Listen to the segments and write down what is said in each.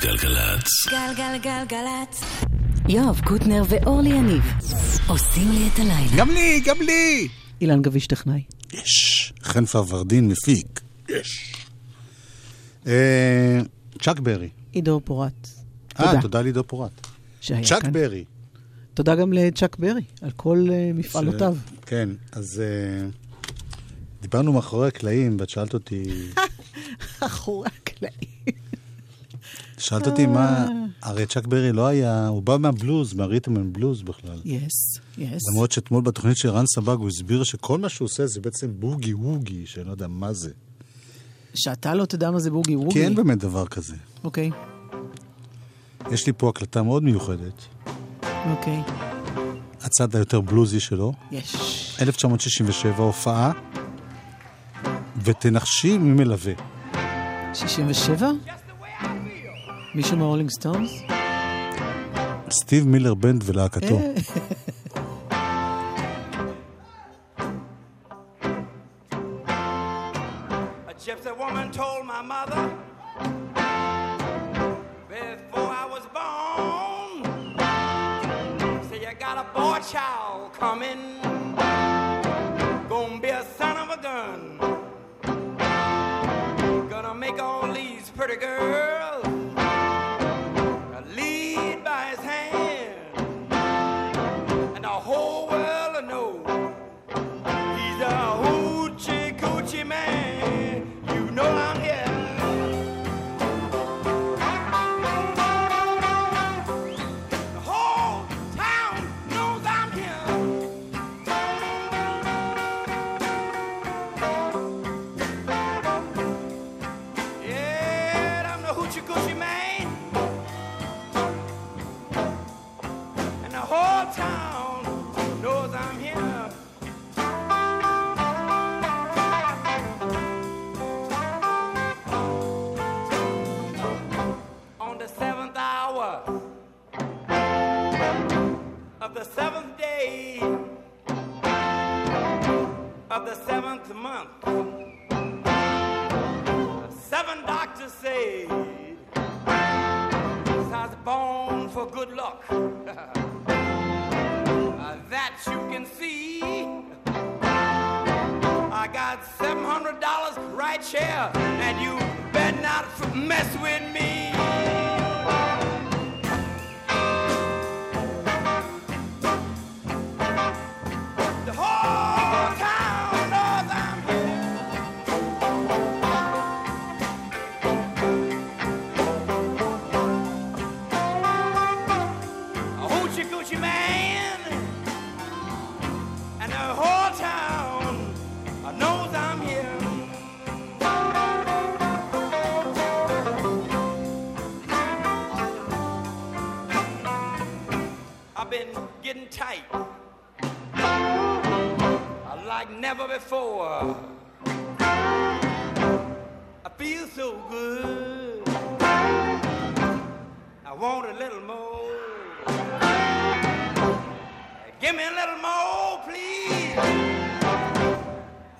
גלגלצ. גלגלגלגלצ. יואב קוטנר ואורלי יניב עושים לי את הלילה. גם לי, גם לי! אילן גביש טכנאי. יש. חן פרוורדין מפיק. יש. אה, צ'אק ברי. עידו פורט. אה, תודה. תודה לעידו פורט. צ'אק כאן. ברי. תודה גם לצ'אק ברי על כל אה, מפעלותיו. ש- כן, אז אה, דיברנו מאחורי הקלעים, ואת שאלת אותי, אחורי הקלעים. שאלת אותי מה, הרי צ'אק ברי לא היה, הוא בא מהבלוז, מה rhythm and blues בכלל. yes, yes. למרות שאתמול בתוכנית של רן סבג הוא הסביר שכל מה שהוא עושה זה בעצם בוגי ווגי, שאני לא יודע מה זה. שאתה לא תדע מה זה בוגי ווגי. כי אין באמת דבר כזה. אוקיי, יש לי פה הקלטה מאוד מיוחדת, אוקיי. הצד היותר בלוזי שלו, יש. 1967, הופעה, ותנחשי מי מלווה. 67? מישהו מהרולינג סטונס? סטיב מילר בנד ולהקתו. A gypsy Want a little more. Give me a little more, please.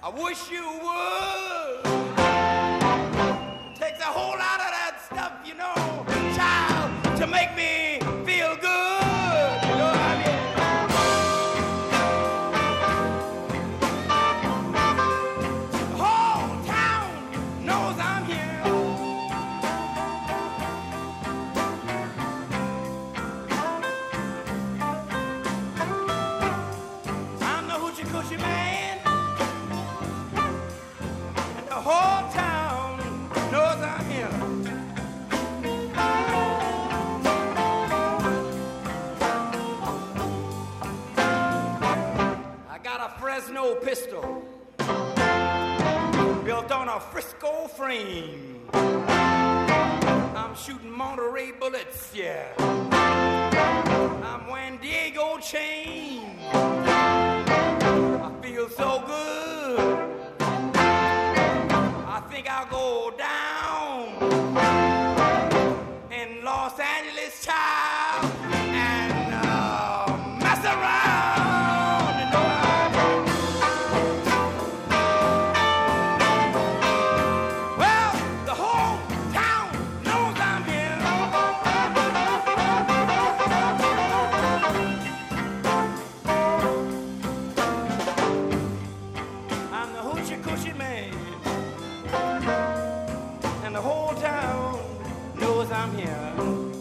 I wish you would. Takes a whole lot of that stuff, you know, child, to make me a Fresno pistol built on a Frisco frame. I'm shooting Monterey bullets, yeah. I'm wearing Diego chain. I feel so good. 商品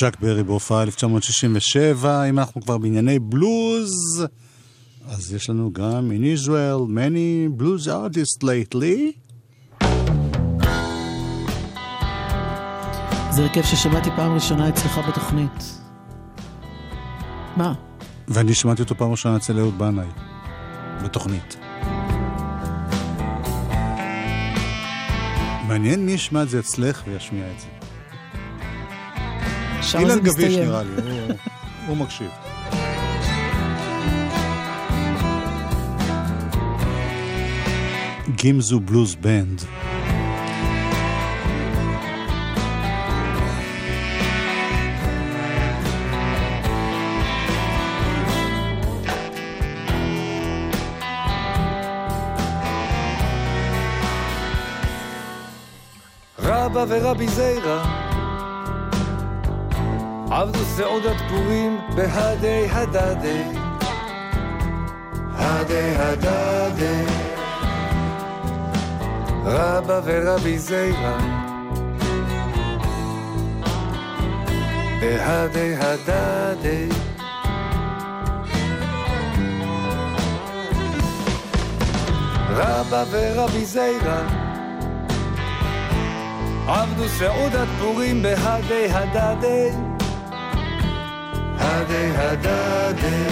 צ'אק ברי בהופעה 1967, אם אנחנו כבר בענייני בלוז, אז יש לנו גם in Israel many blues artists lately. זה הרכב ששמעתי פעם ראשונה אצלך בתוכנית. מה? ואני שמעתי אותו פעם ראשונה אצל אהוד בנאי, בתוכנית. מעניין מי ישמע את זה אצלך וישמיע את זה. שם זה אילן גביש מסתיים. נראה לי, הוא, הוא מקשיב. גימזו בלוז בנד. רבא ורבי זיירא עבדו סעודת פורים בהדי הדדי הדי הדדי רבא ורבי זיירא. בהדי הדדי רבא ורבי זיירא. עבדו סעודת פורים בהדי הדדי הדי הדדי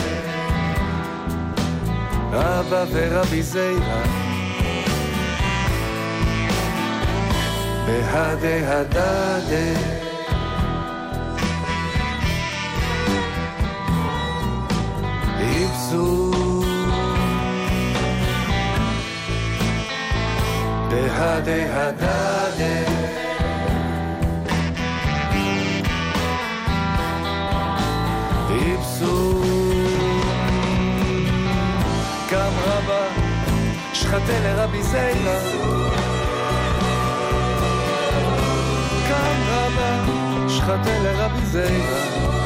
רבא ורבי זיירא בהדי הדדי איפסו. בהדי הדדי שחטא לרבי זיירא קם רבא שחטא לרבי זיירא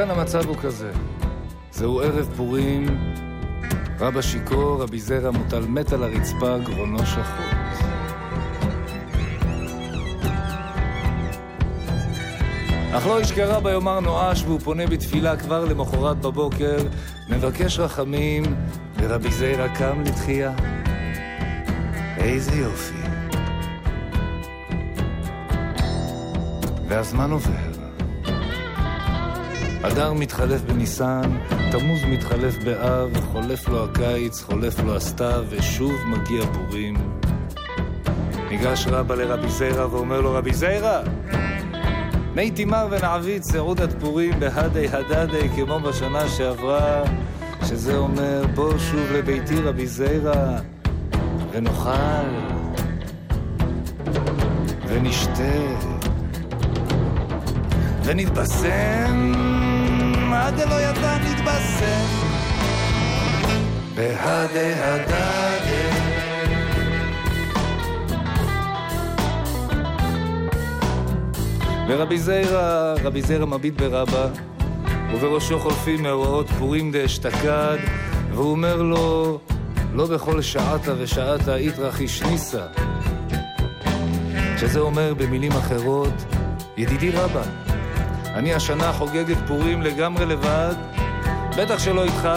ובכן המצב הוא כזה, זהו ערב פורים, רבא שיכור, רבי זרע מוטל מת על הרצפה, גרונו שחוט. אך לא ישכח רבא יאמר נואש, והוא פונה בתפילה כבר למחרת בבוקר, מבקש רחמים, ורבי זרע קם לתחייה. איזה יופי. והזמן עובר. אדר מתחלף בניסן, תמוז מתחלף באב, חולף לו הקיץ, חולף לו הסתיו, ושוב מגיע פורים. ניגש רבא לרבי זיירא ואומר לו, רבי זיירא, מי תימר ונעביד סעודת פורים בהדי הדדי כמו בשנה שעברה, שזה אומר, בוא שוב לביתי רבי זיירא, ונאכל, ונשתה. ונתבשם, דלא ידע נתבשם. בהדי הדדי. ורבי זיירא, רבי זיירא מביט ברבא, ובראשו חולפים מאורעות פורים דאשתקד, והוא אומר לו, לא בכל שעתה ושעתה איתרחיש ניסה. שזה אומר במילים אחרות, ידידי רבא, אני השנה חוגג את פורים לגמרי לבד, בטח שלא איתך,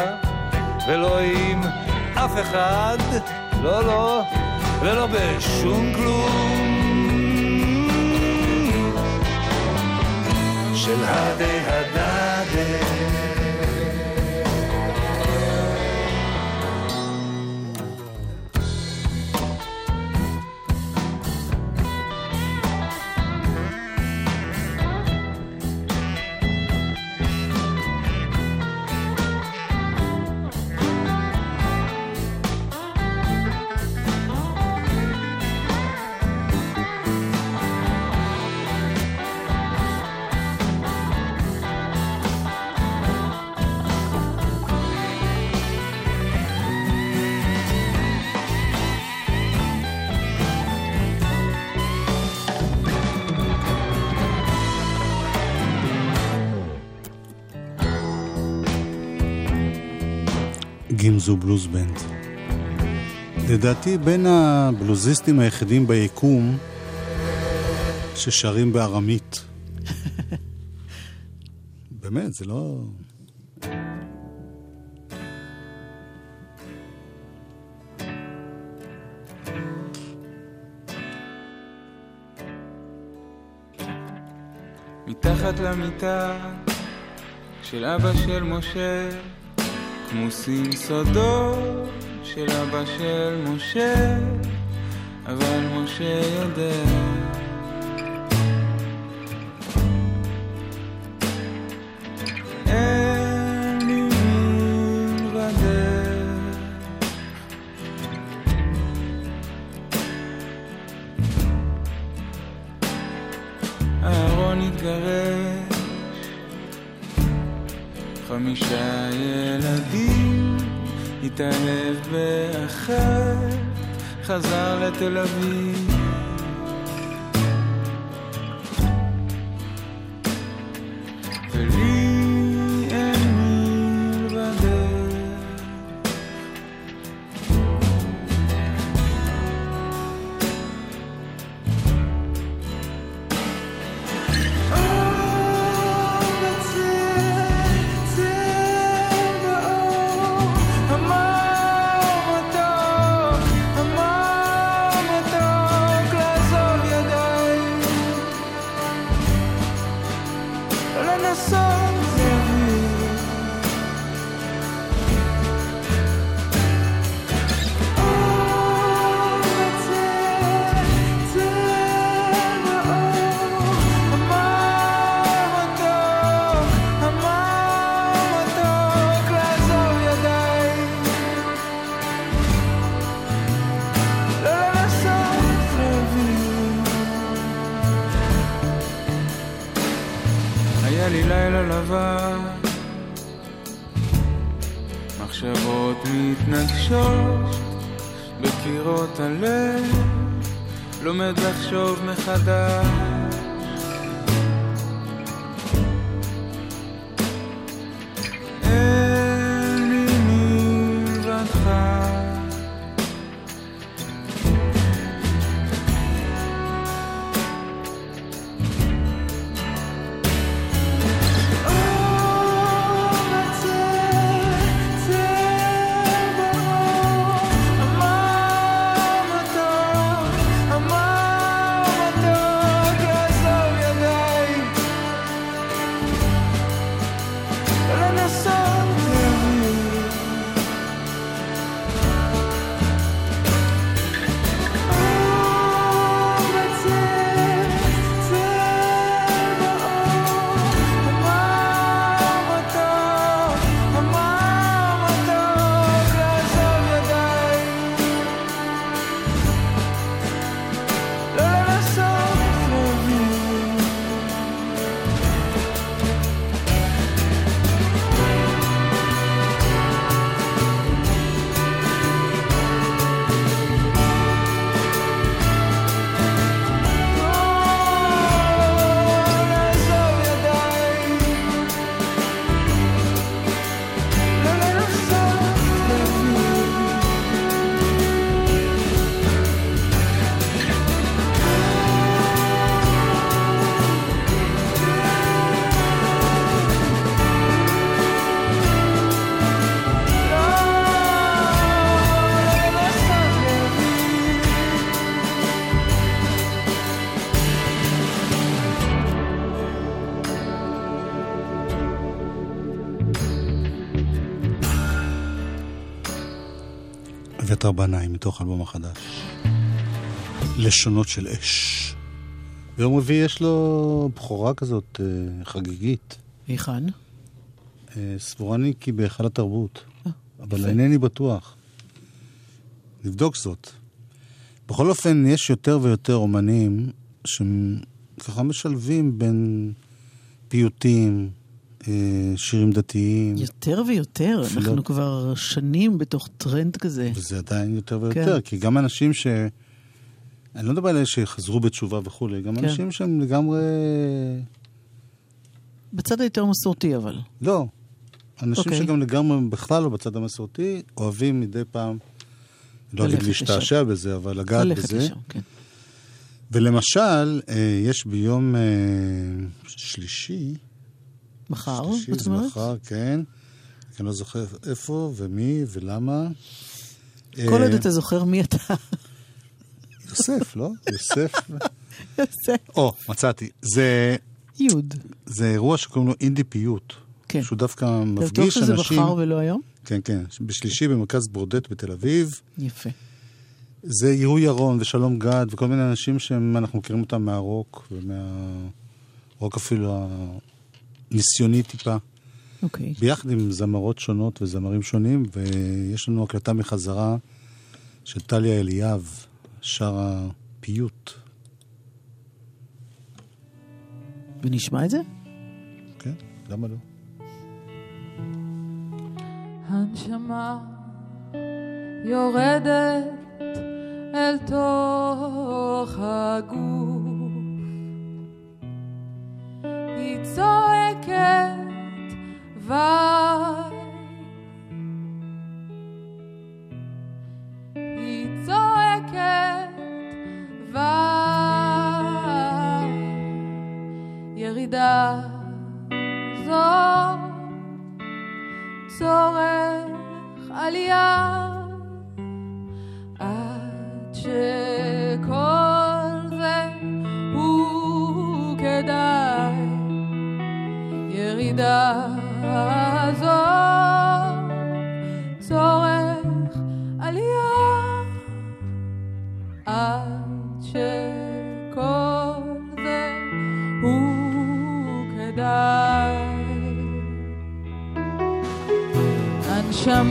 ולא עם אף אחד, לא, לא, ולא בשום כלום. של הדה הדדה גימזו בלוז בנד. לדעתי בין הבלוזיסטים היחידים ביקום ששרים בארמית. באמת, זה לא... מתחת למיטה של אבא של משה כמוסים סודות של אבא של משה, אבל משה יודע. חזר לתל אביב. אביתר בנאי, מתוך האלבום החדש. לשונות של אש. ביום רביעי יש לו בכורה כזאת אה, חגיגית. היכן? אה, סבורני כי בהיכל התרבות, אה, אבל יפה. אינני בטוח. נבדוק זאת. בכל אופן, יש יותר ויותר אומנים שככה משלבים בין פיוטים, שירים דתיים, יותר ויותר, תפילות. אנחנו כבר שנים בתוך טרנד כזה. וזה עדיין יותר ויותר, כן. כי גם אנשים ש... אני לא מדבר על אלה שחזרו בתשובה וכולי, גם כן. אנשים שהם לגמרי... בצד היותר מסורתי אבל. לא. אנשים אוקיי. שגם לגמרי בכלל לא בצד המסורתי, אוהבים מדי פעם, לא אגיד להשתעשע בזה, אבל לגעת בזה. לשם, כן. ולמשל, אה, יש ביום אה, שלישי, מחר, שלישי זה? מחר, כן, אני לא זוכר איפה ומי ולמה. כל אה, עוד אתה זוכר מי אתה. יוסף, לא? יוסף. יוסף. או, מצאתי. זה, יוד. זה אירוע שקוראים לו אינדי פיוט. כן. שהוא דווקא אתה בטוח מפגיש שזה אנשים... מחר ולא היום? כן, כן. בשלישי במרכז ברודט בתל אביב. יפה. זה יהוא ירון ושלום גד וכל מיני אנשים שאנחנו מכירים אותם מהרוק ומהרוק אפילו הניסיוני טיפה. אוקיי. ביחד עם זמרות שונות וזמרים שונים, ויש לנו הקלטה מחזרה של טליה אליאב, שרה פיוט. ונשמע את זה? כן, למה לא? הנשמה יורדת אל תוך הגוף. היא צועקת וואי. היא צועקת וואי. ירידה זו צורך עלייה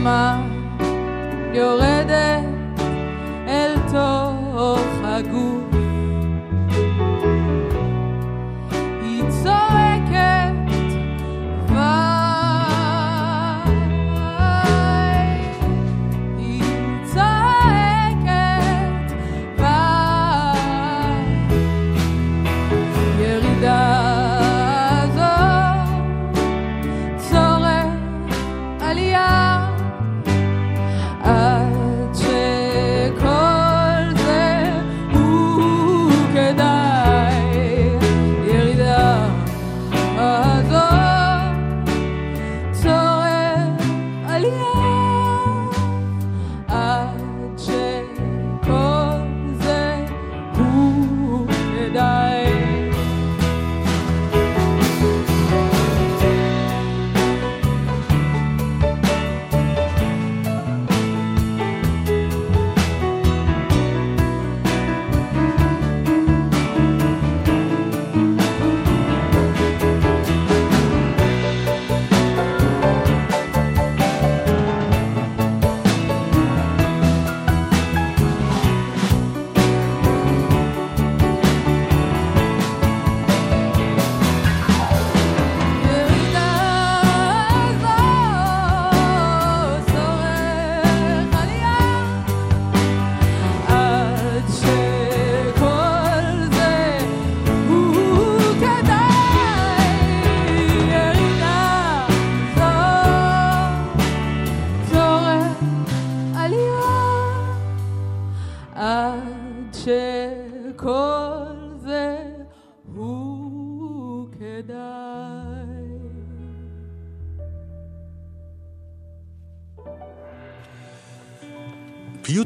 הנשמה יורדת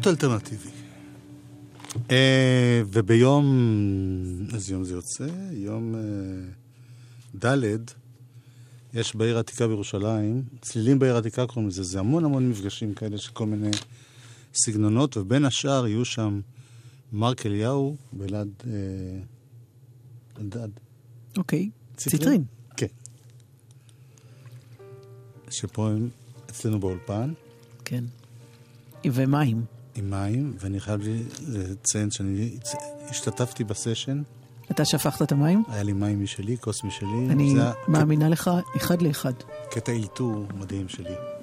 אלטרנטיבי. אה, וביום, איזה יום זה יוצא? יום אה, ד', יש בעיר העתיקה בירושלים, צלילים בעיר העתיקה קוראים לזה, זה המון המון מפגשים כאלה של כל מיני סגנונות, ובין השאר יהיו שם מרק אליהו ואלעד אה, אלדד. אוקיי. ציטרין. כן. שפה הם אצלנו באולפן, כן. ומים. עם מים, ואני חייב לציין שאני השתתפתי בסשן, אתה שפכת את המים? היה לי מים משלי, כוס משלי. אני מאמינה לך אחד לאחד. קטע אילתור מדהים שלי.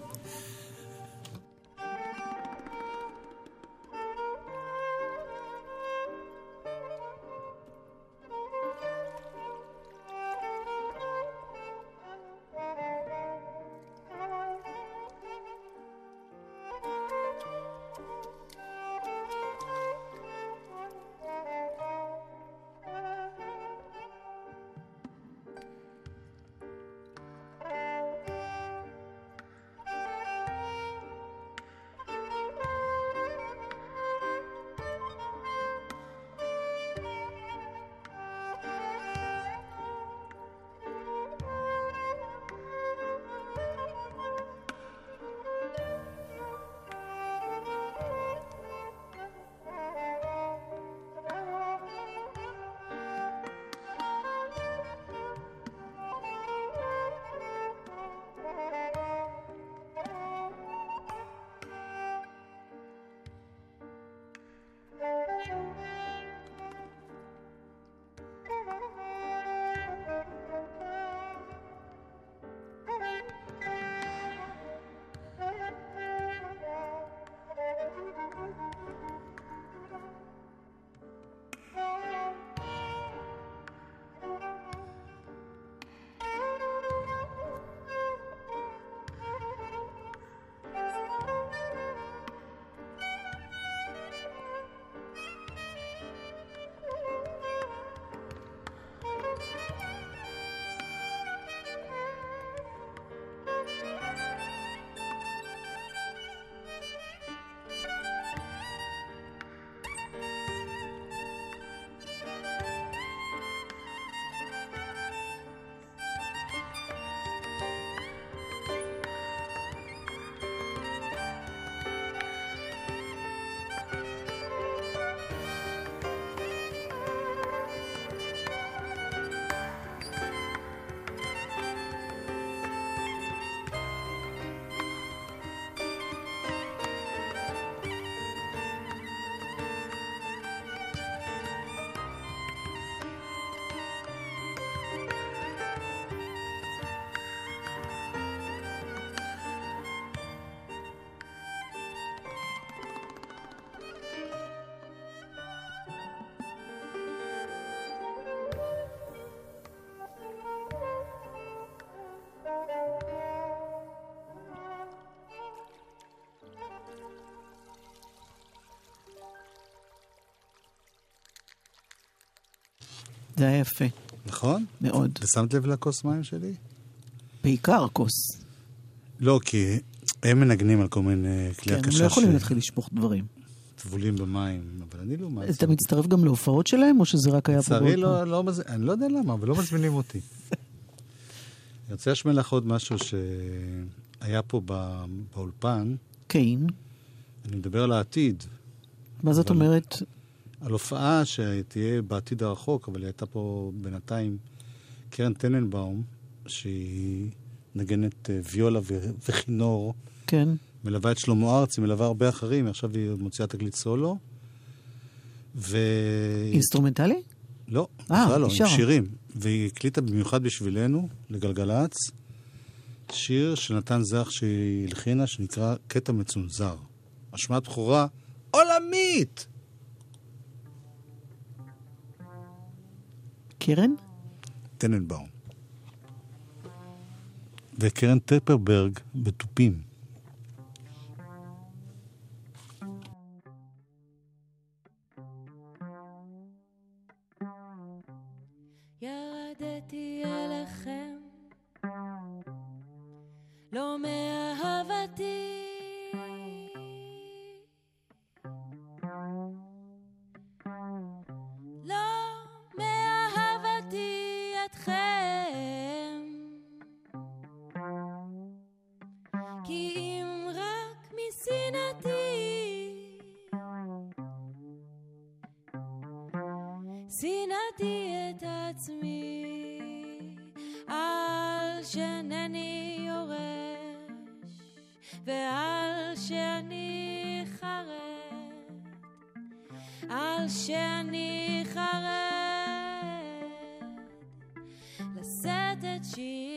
זה היה יפה, נכון? מאוד. ושמת לב לכוס מים שלי? בעיקר כוס. לא, כי הם מנגנים על כל מיני כלי כן, הם הקשה לא יכולים להתחיל לשפוך דברים. שטבולים במים, אבל אני לא אז אתה מצטרף גם להופעות שלהם, או שזה רק היה פה לצערי? לא, לא, מז- אני לא יודע למה, אבל לא מזמינים אותי. אני רוצה להשמיע לך עוד משהו שהיה פה בא- באולפן, כן. אני מדבר על העתיד, מה זאת אבל- אומרת? על הופעה שתהיה בעתיד הרחוק, אבל היא הייתה פה בינתיים קרן טננבאום, שהיא נגנת אה, ויולה וכינור, כן. מלווה את שלמה ארצי, מלווה הרבה אחרים, עכשיו היא מוציאה תקליט סולו. ו... אינסטרומנטלי? לא, אה, בכלל לא. עם שירים. והיא הקליטה במיוחד בשבילנו, לגלגלצ, שיר של נתן זך שהיא הלחינה, שנקרא קטע מצונזר. השמעת בכורה עולמית! קרן? טננבאום. וקרן טפרברג בתופים. ירדתי אליכם, לא מאהבתי. שנאתי את עצמי. על שאינני יורש ועל שאני חרד. על שאני חרד. לשאת את שירי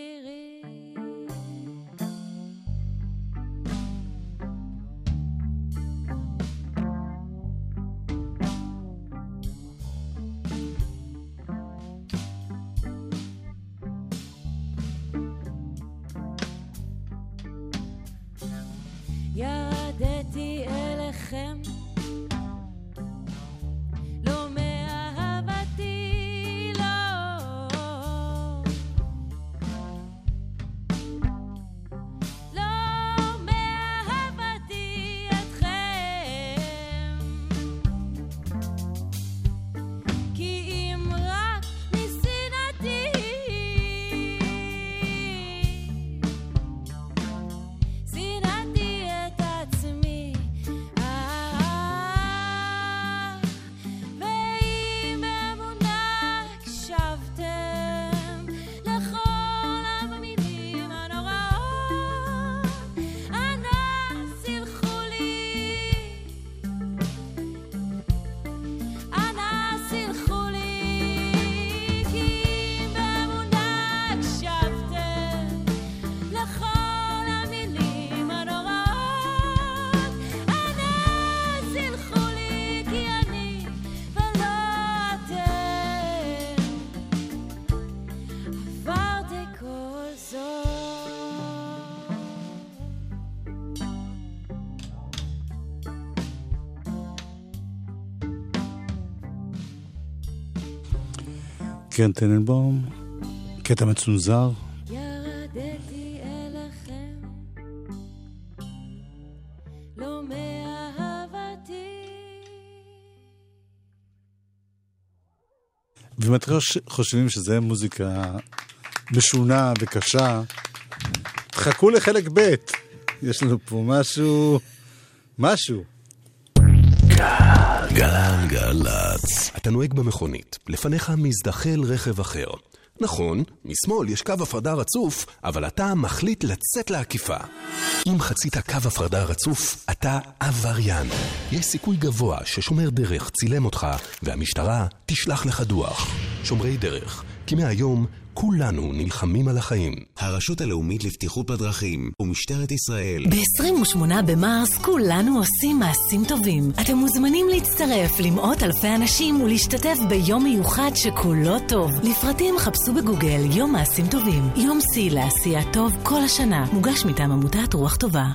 קרן טננבאום, קטע מצונזר. לא ואם אתם חוש- חושבים שזה מוזיקה משונה וקשה, תחכו לחלק ב'. יש לנו פה משהו, משהו. גלגלצ. אתה נוהג במכונית, לפניך מזדחל רכב אחר. נכון, משמאל יש קו הפרדה רצוף, אבל אתה מחליט לצאת לעקיפה. אם חצית קו הפרדה רצוף, אתה עבריין. יש סיכוי גבוה ששומר דרך צילם אותך, והמשטרה תשלח לך דוח. שומרי דרך, כי מהיום כולנו נלחמים על החיים. הרשות הלאומית לבטיחות בדרכים ומשטרת ישראל ב-28 במרס כולנו עושים מעשים טובים. אתם מוזמנים להצטרף למאות אלפי אנשים ולהשתתף ביום מיוחד שכולו טוב. לפרטים חפשו בגוגל יום מעשים טובים. יום שיא לעשייה טוב כל השנה. מוגש מטעם עמותת רוח טובה.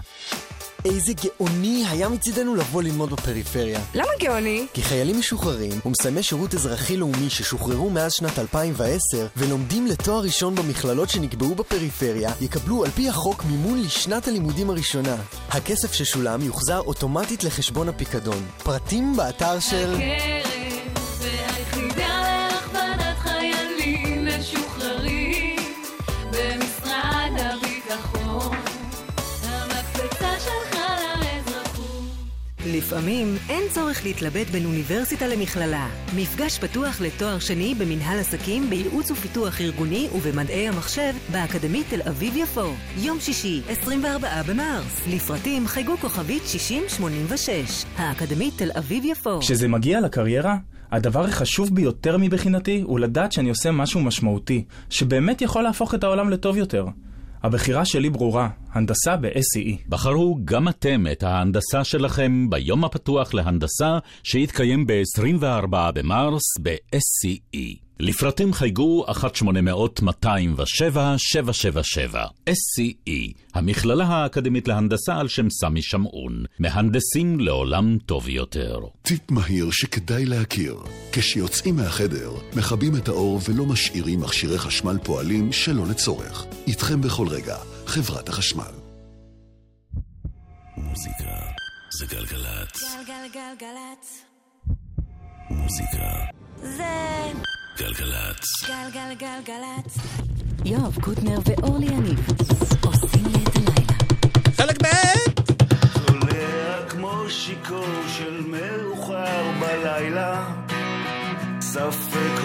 איזה גאוני היה מצידנו לבוא ללמוד בפריפריה. למה גאוני? כי חיילים משוחררים ומסיימי שירות אזרחי-לאומי ששוחררו מאז שנת 2010 ולומדים לתואר ראשון במכללות שנקבעו בפריפריה יקבלו על פי החוק מימון לשנת הלימודים הראשונה. הכסף ששולם יוחזר אוטומטית לחשבון הפיקדון. פרטים באתר של... הקרן לפעמים אין צורך להתלבט בין אוניברסיטה למכללה. מפגש פתוח לתואר שני במנהל עסקים, בייעוץ ופיתוח ארגוני ובמדעי המחשב באקדמית תל אביב-יפו. יום שישי, 24 במרס. לפרטים חייגו כוכבית 6086. האקדמית תל אביב-יפו. כשזה מגיע לקריירה, הדבר החשוב ביותר מבחינתי הוא לדעת שאני עושה משהו משמעותי, שבאמת יכול להפוך את העולם לטוב יותר. הבחירה שלי ברורה, הנדסה ב-SCE. בחרו גם אתם את ההנדסה שלכם ביום הפתוח להנדסה שיתקיים ב-24 במרס ב-SCE. לפרטים חייגו 1-800-207-777. SCE, המכללה האקדמית להנדסה על שם סמי שמעון. מהנדסים לעולם טוב יותר. טיפ מהיר שכדאי להכיר. כשיוצאים מהחדר, מכבים את האור ולא משאירים מכשירי חשמל פועלים שלא לצורך. איתכם בכל רגע, חברת החשמל. מוזיקה זה גלגלצ. גלגלגלגלצ מוזיקה זה גלגלצ. גלגלגלגלצ יואב קוטנר ואורלי יניב עושים לי את הלילה. חלק ב' צולע כמו שיכור של מאוחר בלילה ספק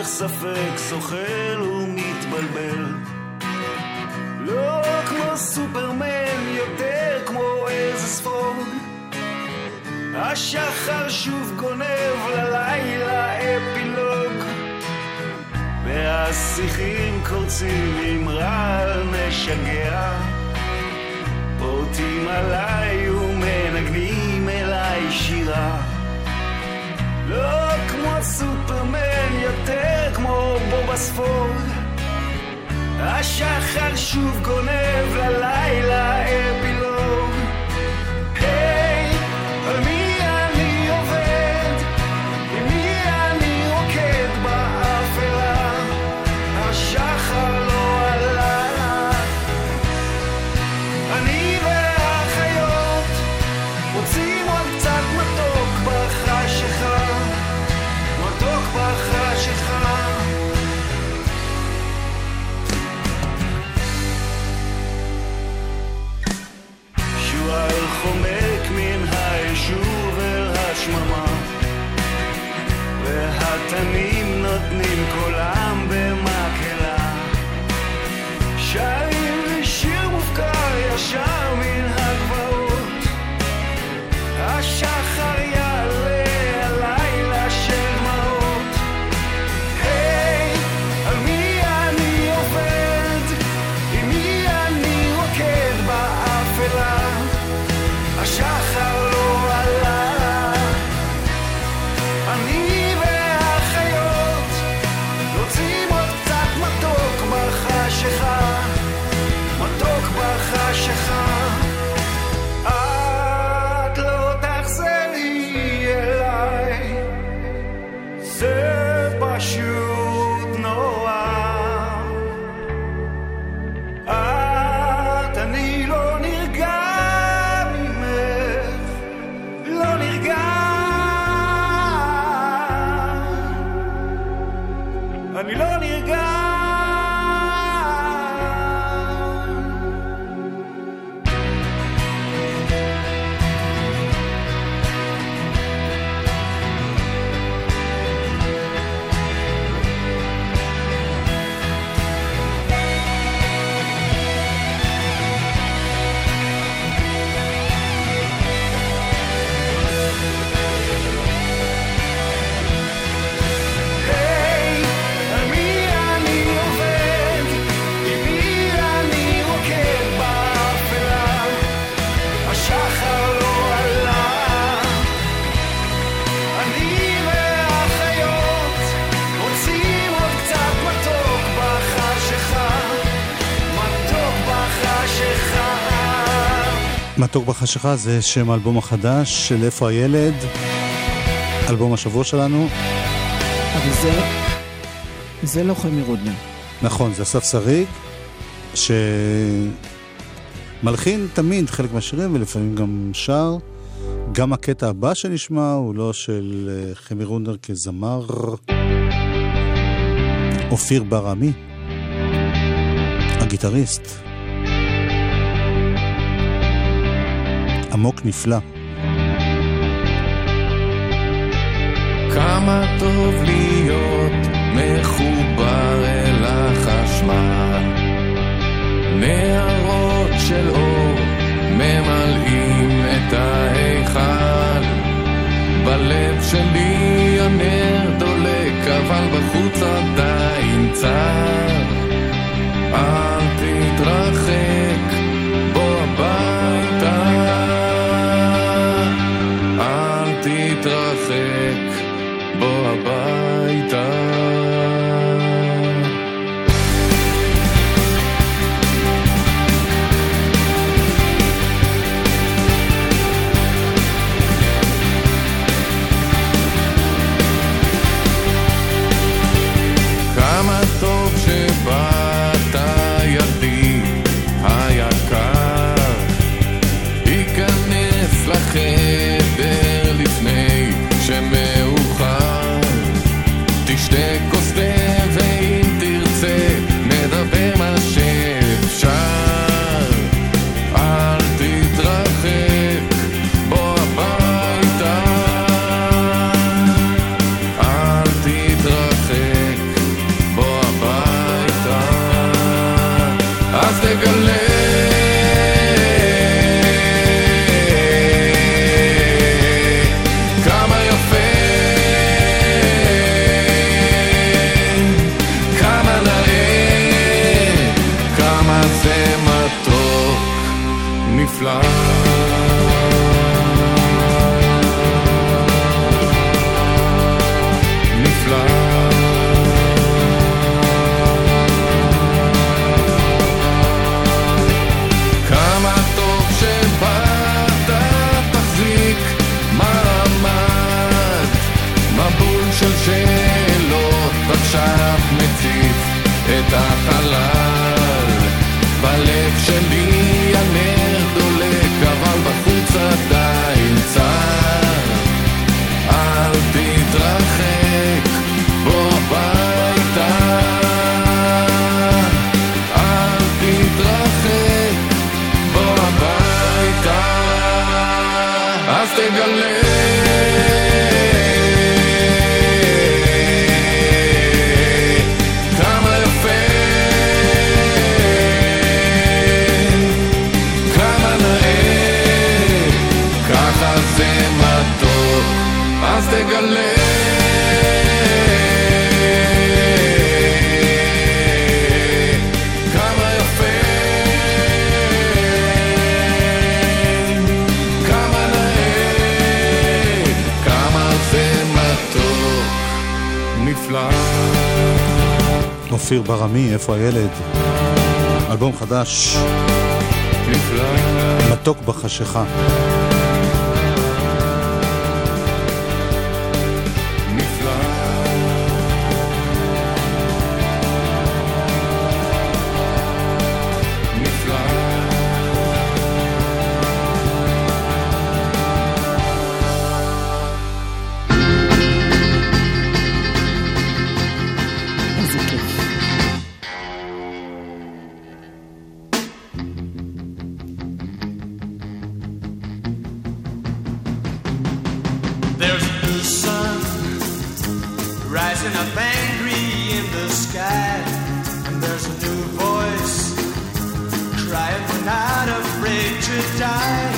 הספק זוחל ומתבלבל. לא כמו סופרמן, יותר כמו איזה ספורט. השחר שוב גונב ללילה אפילוג. והשיחים קורצים עם רעל משגע. פורטים עליי ומנגנים אליי שירה. לא כמו סופרמן, יותר כמו בובה ספוג. השחר שוב גונב ללילה אני לא נרגע. מתוק בחשיכה זה שם האלבום החדש של איפה הילד, אלבום השבוע שלנו. אבל זה... זה לא חמי רודנר. נכון, זה אסף שריג, שמלחין תמיד חלק מהשירים ולפעמים גם שר. גם הקטע הבא שנשמע הוא לא של אה, חמי רונדר כזמר. אופיר בר-עמי, הגיטריסט. עמוק נפלא. כמה טוב להיות מחובר אל החשמל. נהרות של אור ממלאים את ההיכל. בלב שלי הנר דולק, אבל בחוץ עדיין צר. עכשיו מציף את החלל. בלב שלי אופיר ברמי, איפה הילד? אלבום חדש. מתוק בחשיכה. Rising up angry in the sky, and there's a new voice crying, We're not afraid to die.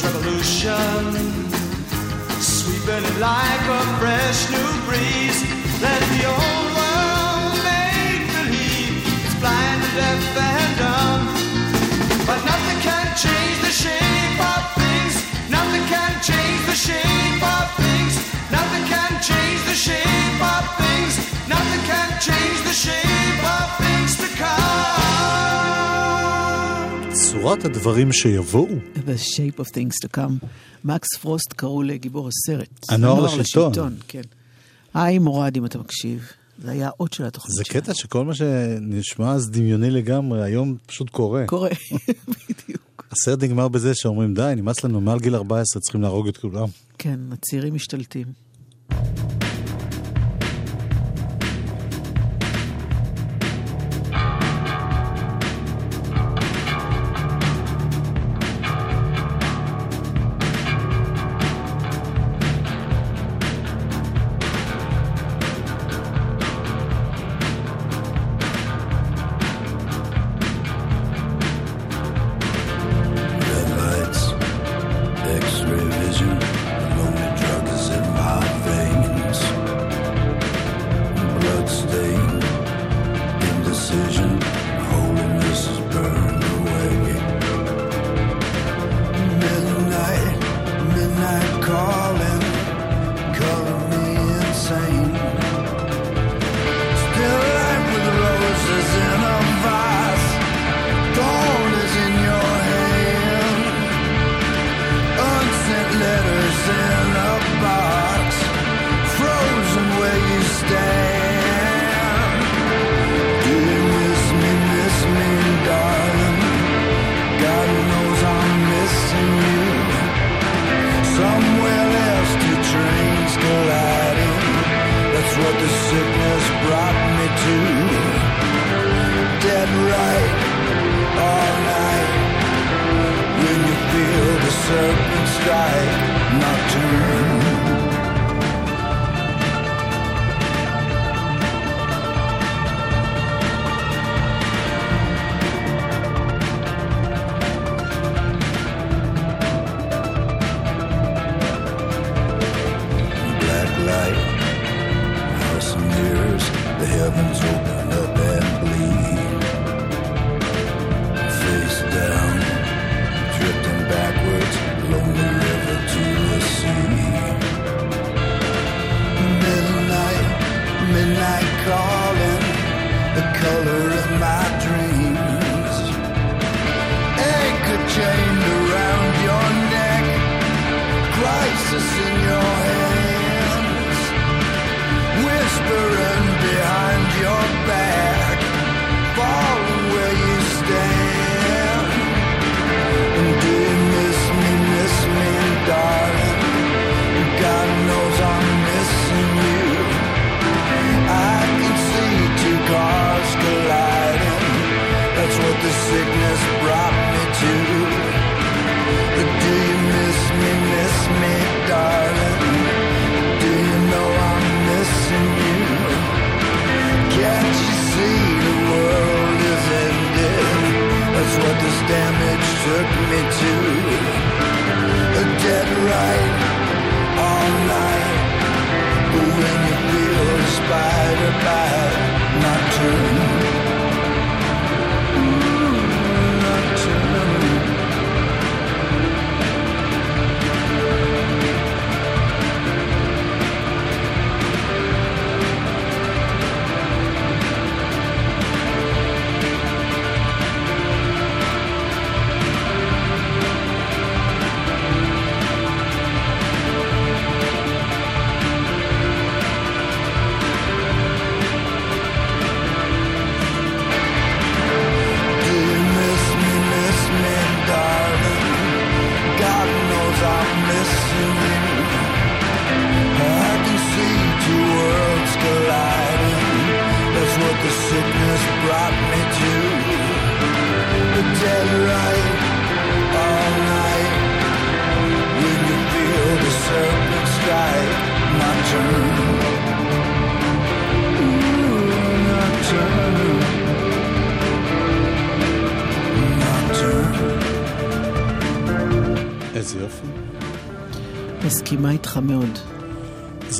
Revolution sweeping like a fresh new breeze. Let the old world make believe it's blind and deaf and dumb. But nothing can change the shape of things. Nothing can change the shape of things. Nothing can change the shape of things. Nothing can change the shape of things to come. צורת הדברים שיבואו. The shape of things to come. מקס פרוסט קראו לגיבור הסרט. הנוער לשלטון. כן. היי מורד, אם אתה מקשיב. זה היה האות של התוכנית זה קטע שכל מה שנשמע אז דמיוני לגמרי, היום פשוט קורה. קורה, הסרט נגמר בזה שאומרים, די, נמאס לנו, מעל גיל 14 צריכים להרוג את כולם. כן, הצעירים משתלטים.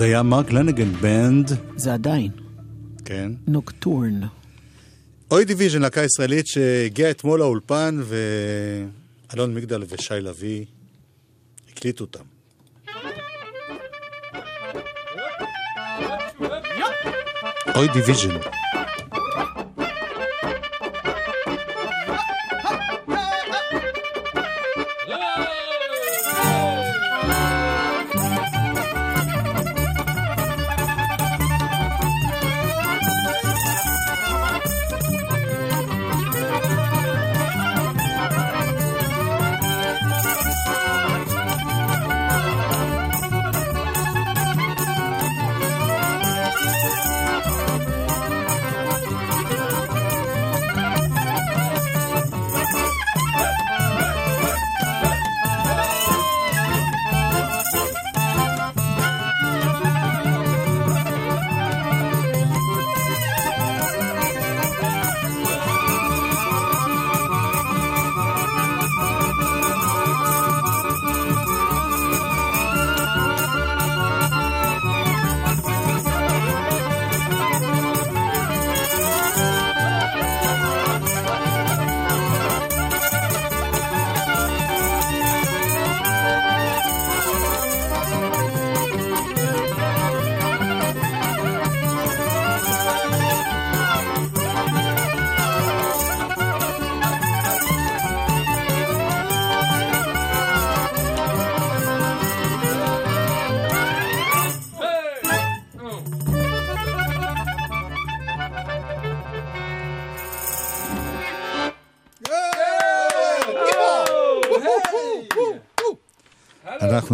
זה היה Mark Lanegan Band. זה עדיין. כן. Nocturne. אוי דיוויז'ן, להקה ישראלית שהגיעה אתמול לאולפן, ואלון מגדל ושי לביא הקליטו אותם. אוי דיוויז'ן.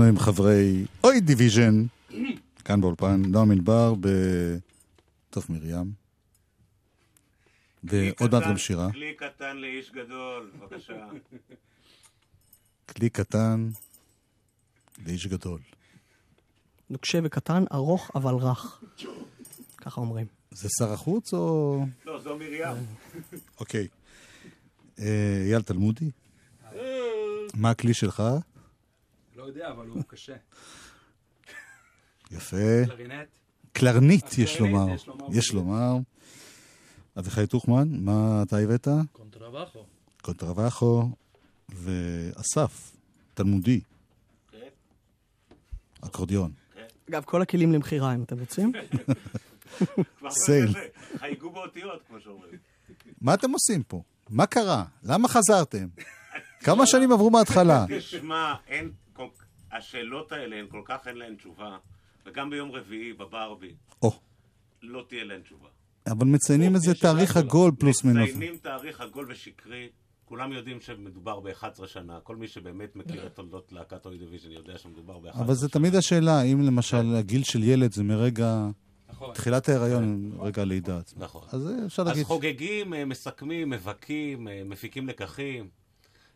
עם חברי אוי דיוויז'ן, כאן באולפן, נועם ענבר, בתוף מרים. ועוד מעט גם שירה. כלי קטן לאיש גדול, בבקשה. כלי קטן לאיש גדול. נוקשה וקטן, ארוך אבל רך. ככה אומרים. זה שר החוץ או... לא, זו מרים. אוקיי. אה, אייל תלמודי, מה הכלי שלך? יודע, אבל הוא קשה. יפה. קלרינט. קלרנית, יש לומר. יש לומר. אביחי טוחמן, מה אתה הבאת? קונטרבחו. קונטרבחו ואסף, תלמודי. אקורדיון. אגב, כל הכלים למכירה, אם אתם רוצים. סייל. חייגו באותיות, כמו שאומרים. מה אתם עושים פה? מה קרה? למה חזרתם? כמה שנים עברו מההתחלה? תשמע, אין. השאלות האלה, הן כל כך אין להן תשובה, וגם ביום רביעי בברבי, או. לא תהיה להן תשובה. אבל מציינים איזה תאריך עגול פלוס מינוס. מציינים תאריך עגול ושקרי, כולם יודעים שמדובר ב-11 שנה. כל מי שבאמת מכיר את תולדות להקת אוי דיוויז'ן יודע שמדובר ב-11 אבל זה תמיד השאלה, אם למשל הגיל של ילד זה מרגע... נכון. תחילת ההיריון, רגע הלידה עצמה. נכון. אז אפשר אז להגיד... חוגגים, אה, מסכמים, מבכים, אה, מפיקים לקחים.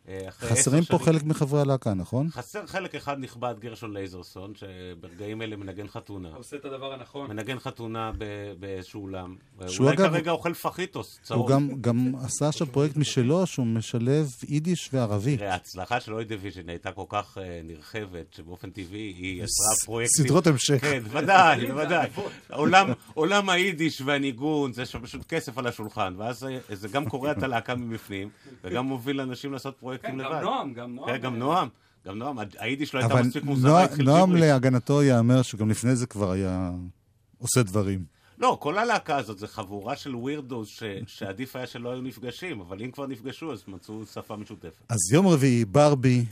אה, חסרים פה שנים- חלק מחברי הלהקה, נכון? חסר חלק אחד נכבד, גרשון לייזרסון, שברגעים אלה מנגן חתונה. עושה את הדבר הנכון. מנגן חתונה ב- באיזשהו אולם. שהוא אולי אגב- כרגע אוכל פחיטוס צהוב. הוא גם, גם עשה עכשיו פרויקט משלו שהוא משלב יידיש וערבית. תראה, ההצלחה של אוי דיוויז'ן הייתה כל כך אה, נרחבת, שבאופן טבעי היא יצרה ס- פרויקטים... סדרות המשך. כן, ודאי, בוודאי. עולם- עולם היידיש והניגון, זה שם פשוט כסף על השולחן, ואז זה- זה גם קורע את הלהקה מבפנים, וגם מוביל אנשים לעשות פרויקטים כן, לבד. גם נועם, גם נועם. כן, גם נועם. גם נועם, היידיש לא הייתה אבל מספיק מוזרה, התחיל נועם. להגנתו ייאמר שגם לפני זה כבר היה עושה דברים. לא, כל הלהקה הזאת זה חבורה של ווירדוס ש- שעדיף היה שלא היו נפגשים, אבל אם כבר נפגשו אז מצאו שפה משותפת. אז יום רביעי, ברבי,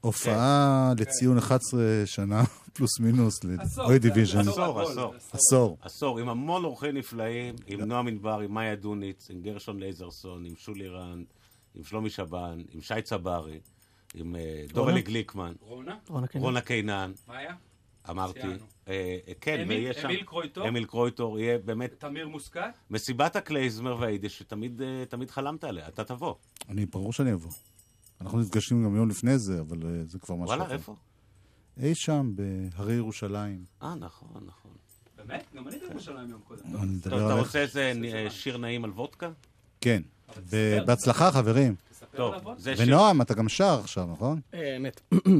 הופעה כן. לציון 11 שנה, פלוס מינוס, לאוי דיוויז'ן. עשור, עשור. עשור. עשור, עם המון אורחים נפלאים, עם נועם ענבר, עם מאיה דוניץ, עם גרשון לייזרסון, עם שולי רנד, עם שלומי שבן, עם שי צברי, עם אה, דורלי גליקמן. רונה? רונה קינן. מאיה? אמרתי. אה, אה, כן, ויש שם... אמיל קרויטור? אמיל קרויטור, יהיה באמת... תמיר מוסקת? מסיבת הקלייזמר והיידיש שתמיד תמיד חלמת עליה, אתה תבוא. אני, ברור שאני אבוא. אנחנו נפגשים גם יום לפני זה, אבל זה כבר משהו וואלה, אחר. איפה? אי שם, בהרי ירושלים. אה, נכון, נכון. באמת? גם אני בירושלים יום קודם. אתה. רוצה איזה שיר נעים על וודקה? כן. בהצלחה, חברים. טוב, זה שיר... ונועם, אתה גם שר עכשיו, נכון? אה, אמת. אוקיי,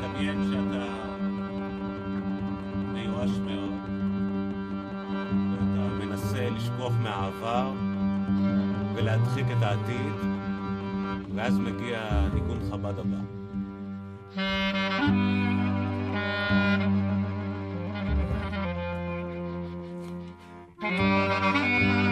תדמיין שאתה מיואש מאוד, ואתה מנסה לשכוח מהעבר ולהדחיק את העתיד, ואז מגיע ניגון חב"ד הבא.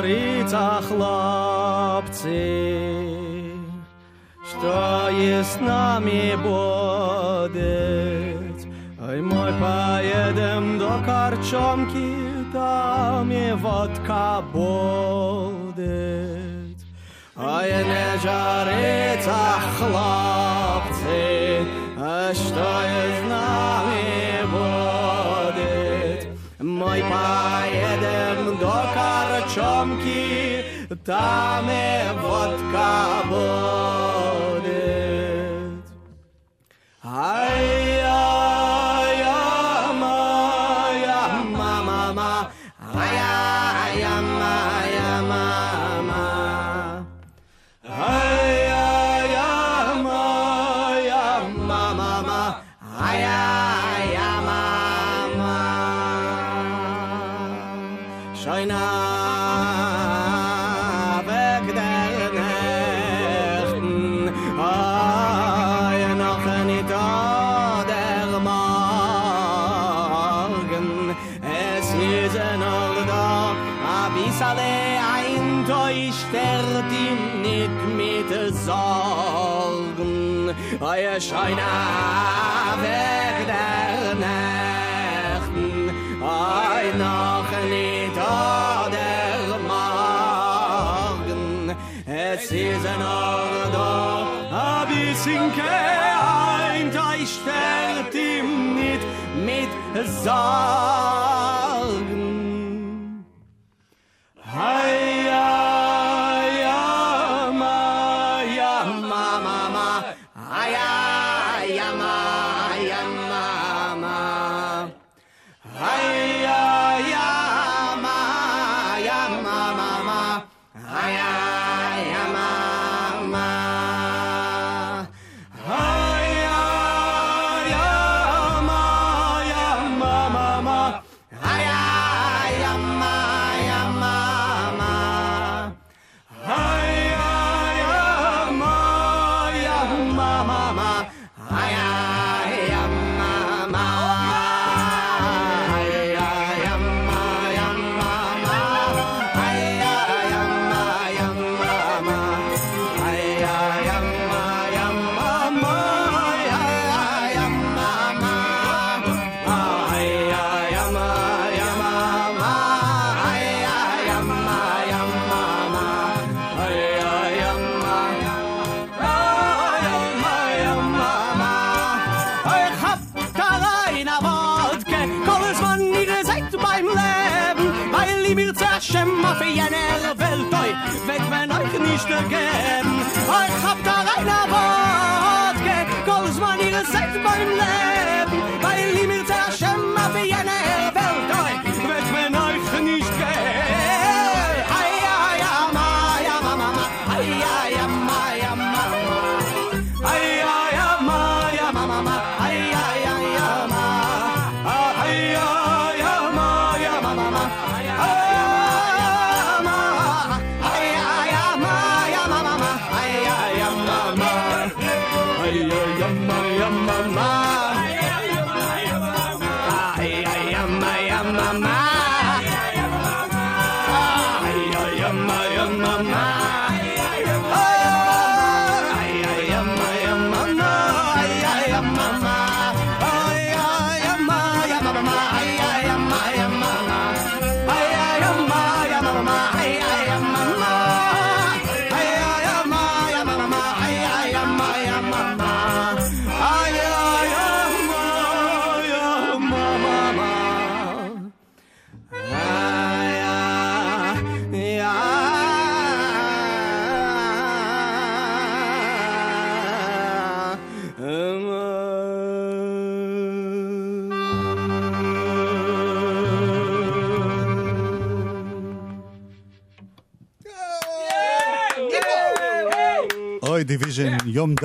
Nežorica chlapci, что есть с нами будет. Ой, мой, поедем до Корчомки, там и водка будет. Ой, не жарится хлопцы, а что есть с нами будет. Мой, до Корчомки, там и водка будет. I am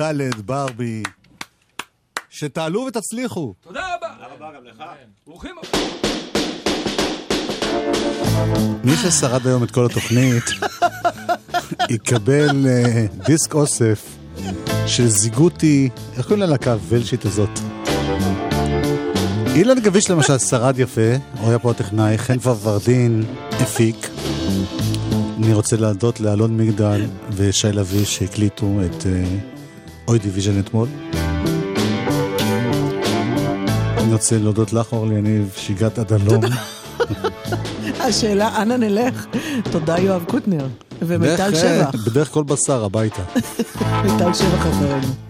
ד', ברבי. שתעלו ותצליחו. תודה רבה. תודה רבה גם לך. ברוכים הבאים. מי ששרד היום את כל התוכנית, יקבל אה, דיסק אוסף של זיגותי, איך קוראים ללהקה הוולשיט הזאת? אילן גביש למשל שרד יפה, הוא היה פה הטכנאי, חן ורדין הפיק. אני רוצה להודות לאלון מגדל ושי לביא שהקליטו את אה, אוי דיוויז'ן אתמול. אני רוצה להודות לך, אורלי יניב, שהגעת עד הלום. השאלה, אנה נלך? תודה, יואב קוטנר. ומיטל שבח. בדרך כל בשר, הביתה. מיטל שבח אחרינו.